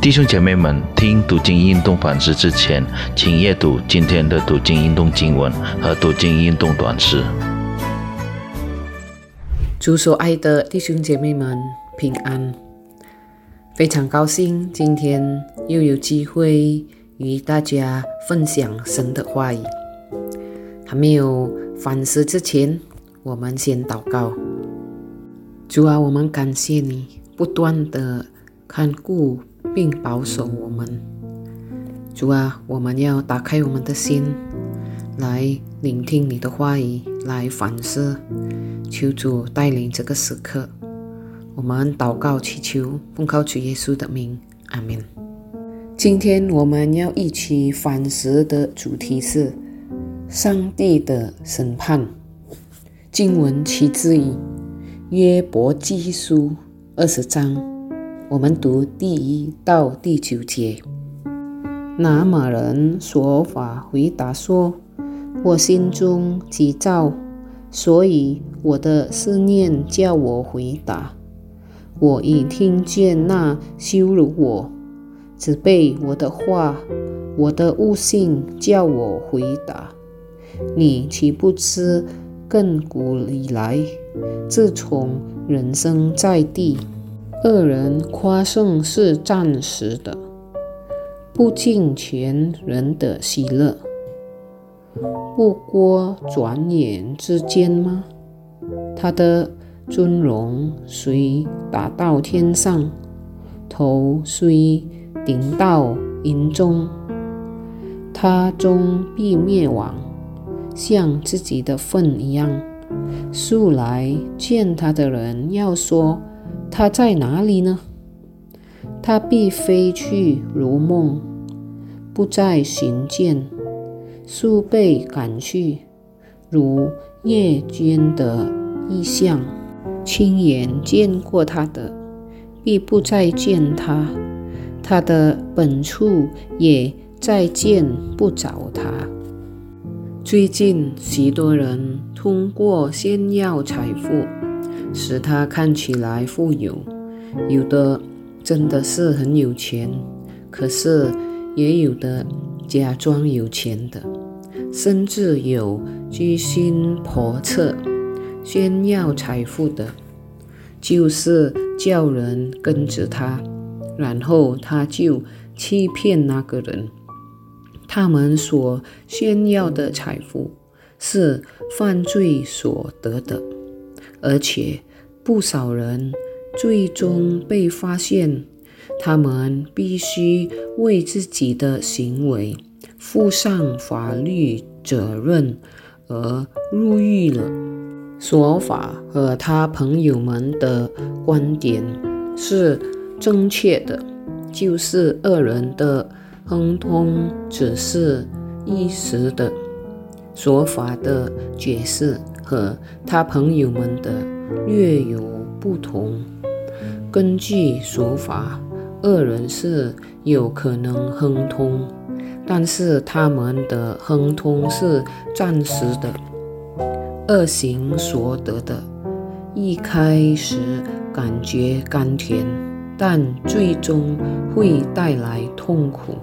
弟兄姐妹们，听读经运动反思之前，请阅读今天的读经运动经文和读经运动短诗。主所爱的弟兄姐妹们平安，非常高兴今天又有机会与大家分享神的话语。还没有反思之前，我们先祷告。主啊，我们感谢你不断的看顾。并保守我们，主啊，我们要打开我们的心，来聆听你的话语，来反思。求主带领这个时刻，我们祷告祈求，奉靠主耶稣的名，阿门。今天我们要一起反思的主题是上帝的审判。经文起自于约伯记书二十章。我们读第一到第九节。拿马人说法回答说：“我心中急躁，所以我的思念叫我回答。我已听见那羞辱我、只背我的话，我的悟性叫我回答。你岂不知亘古以来，自从人生在地？”恶人夸胜是暂时的，不尽全人的喜乐，不过转眼之间吗？他的尊荣虽达到天上，头虽顶到云中，他终必灭亡，像自己的粪一样。素来见他的人要说。他在哪里呢？他必飞去如梦，不再寻见，速被赶去，如夜间的异象。亲眼见过他的，必不再见他；他的本处也再见不着他。最近，许多人通过炫耀财富。使他看起来富有，有的真的是很有钱，可是也有的假装有钱的，甚至有居心叵测、炫耀财富的，就是叫人跟着他，然后他就欺骗那个人。他们所炫耀的财富是犯罪所得的，而且。不少人最终被发现，他们必须为自己的行为负上法律责任而入狱了。说法和他朋友们的观点是正确的，就是恶人的亨通只是一时的。说法的解释和他朋友们的。略有不同。根据说法，恶人是有可能亨通，但是他们的亨通是暂时的。恶行所得的，一开始感觉甘甜，但最终会带来痛苦。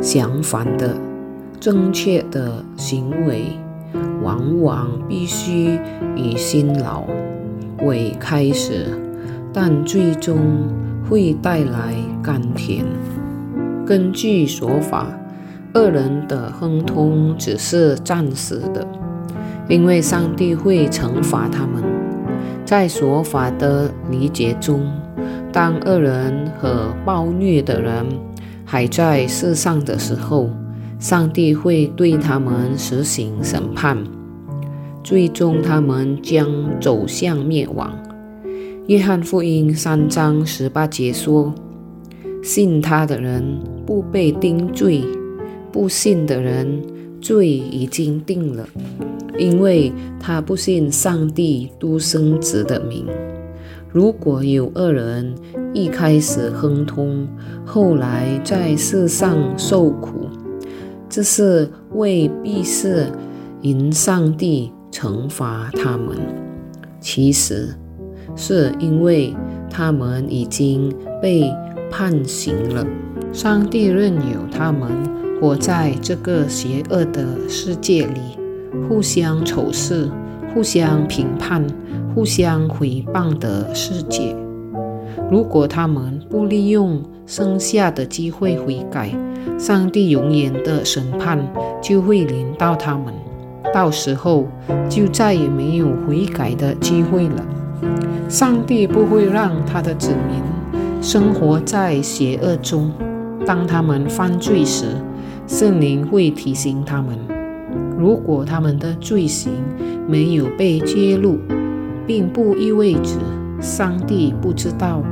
相反的，正确的行为。往往必须以辛劳为开始，但最终会带来甘甜。根据说法，恶人的亨通只是暂时的，因为上帝会惩罚他们。在说法的理解中，当恶人和暴虐的人还在世上的时候，上帝会对他们实行审判，最终他们将走向灭亡。约翰福音三章十八节说：“信他的人不被定罪，不信的人罪已经定了，因为他不信上帝独生子的名。如果有恶人一开始亨通，后来在世上受苦。”这是为必是因上帝惩罚他们，其实是因为他们已经被判刑了。上帝任由他们活在这个邪恶的世界里，互相仇视、互相评判、互相诽谤的世界。如果他们不利用剩下的机会悔改，上帝永远的审判就会临到他们，到时候就再也没有悔改的机会了。上帝不会让他的子民生活在邪恶中。当他们犯罪时，圣灵会提醒他们。如果他们的罪行没有被揭露，并不意味着上帝不知道，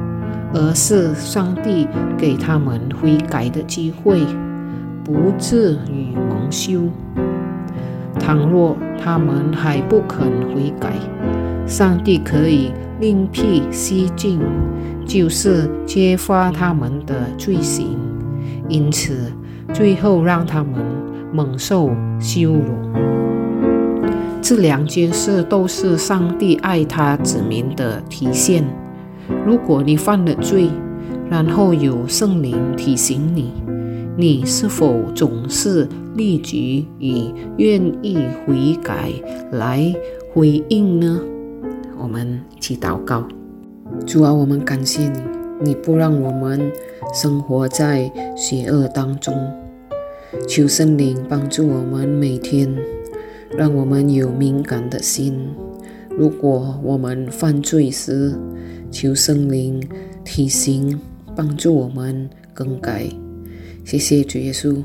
而是上帝给他们悔改的机会，不至于蒙羞。倘若他们还不肯悔改，上帝可以另辟蹊径，就是揭发他们的罪行，因此最后让他们蒙受羞辱。这两件事都是上帝爱他子民的体现。如果你犯了罪，然后有圣灵提醒你，你是否总是立即以愿意悔改来回应呢？我们一起祷告，主啊，我们感谢你，你不让我们生活在邪恶当中。求圣灵帮助我们每天，让我们有敏感的心。如果我们犯罪时，求圣灵提醒、帮助我们更改。谢谢主耶稣，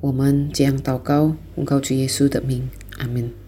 我们将祷告奉告主耶稣的名，阿门。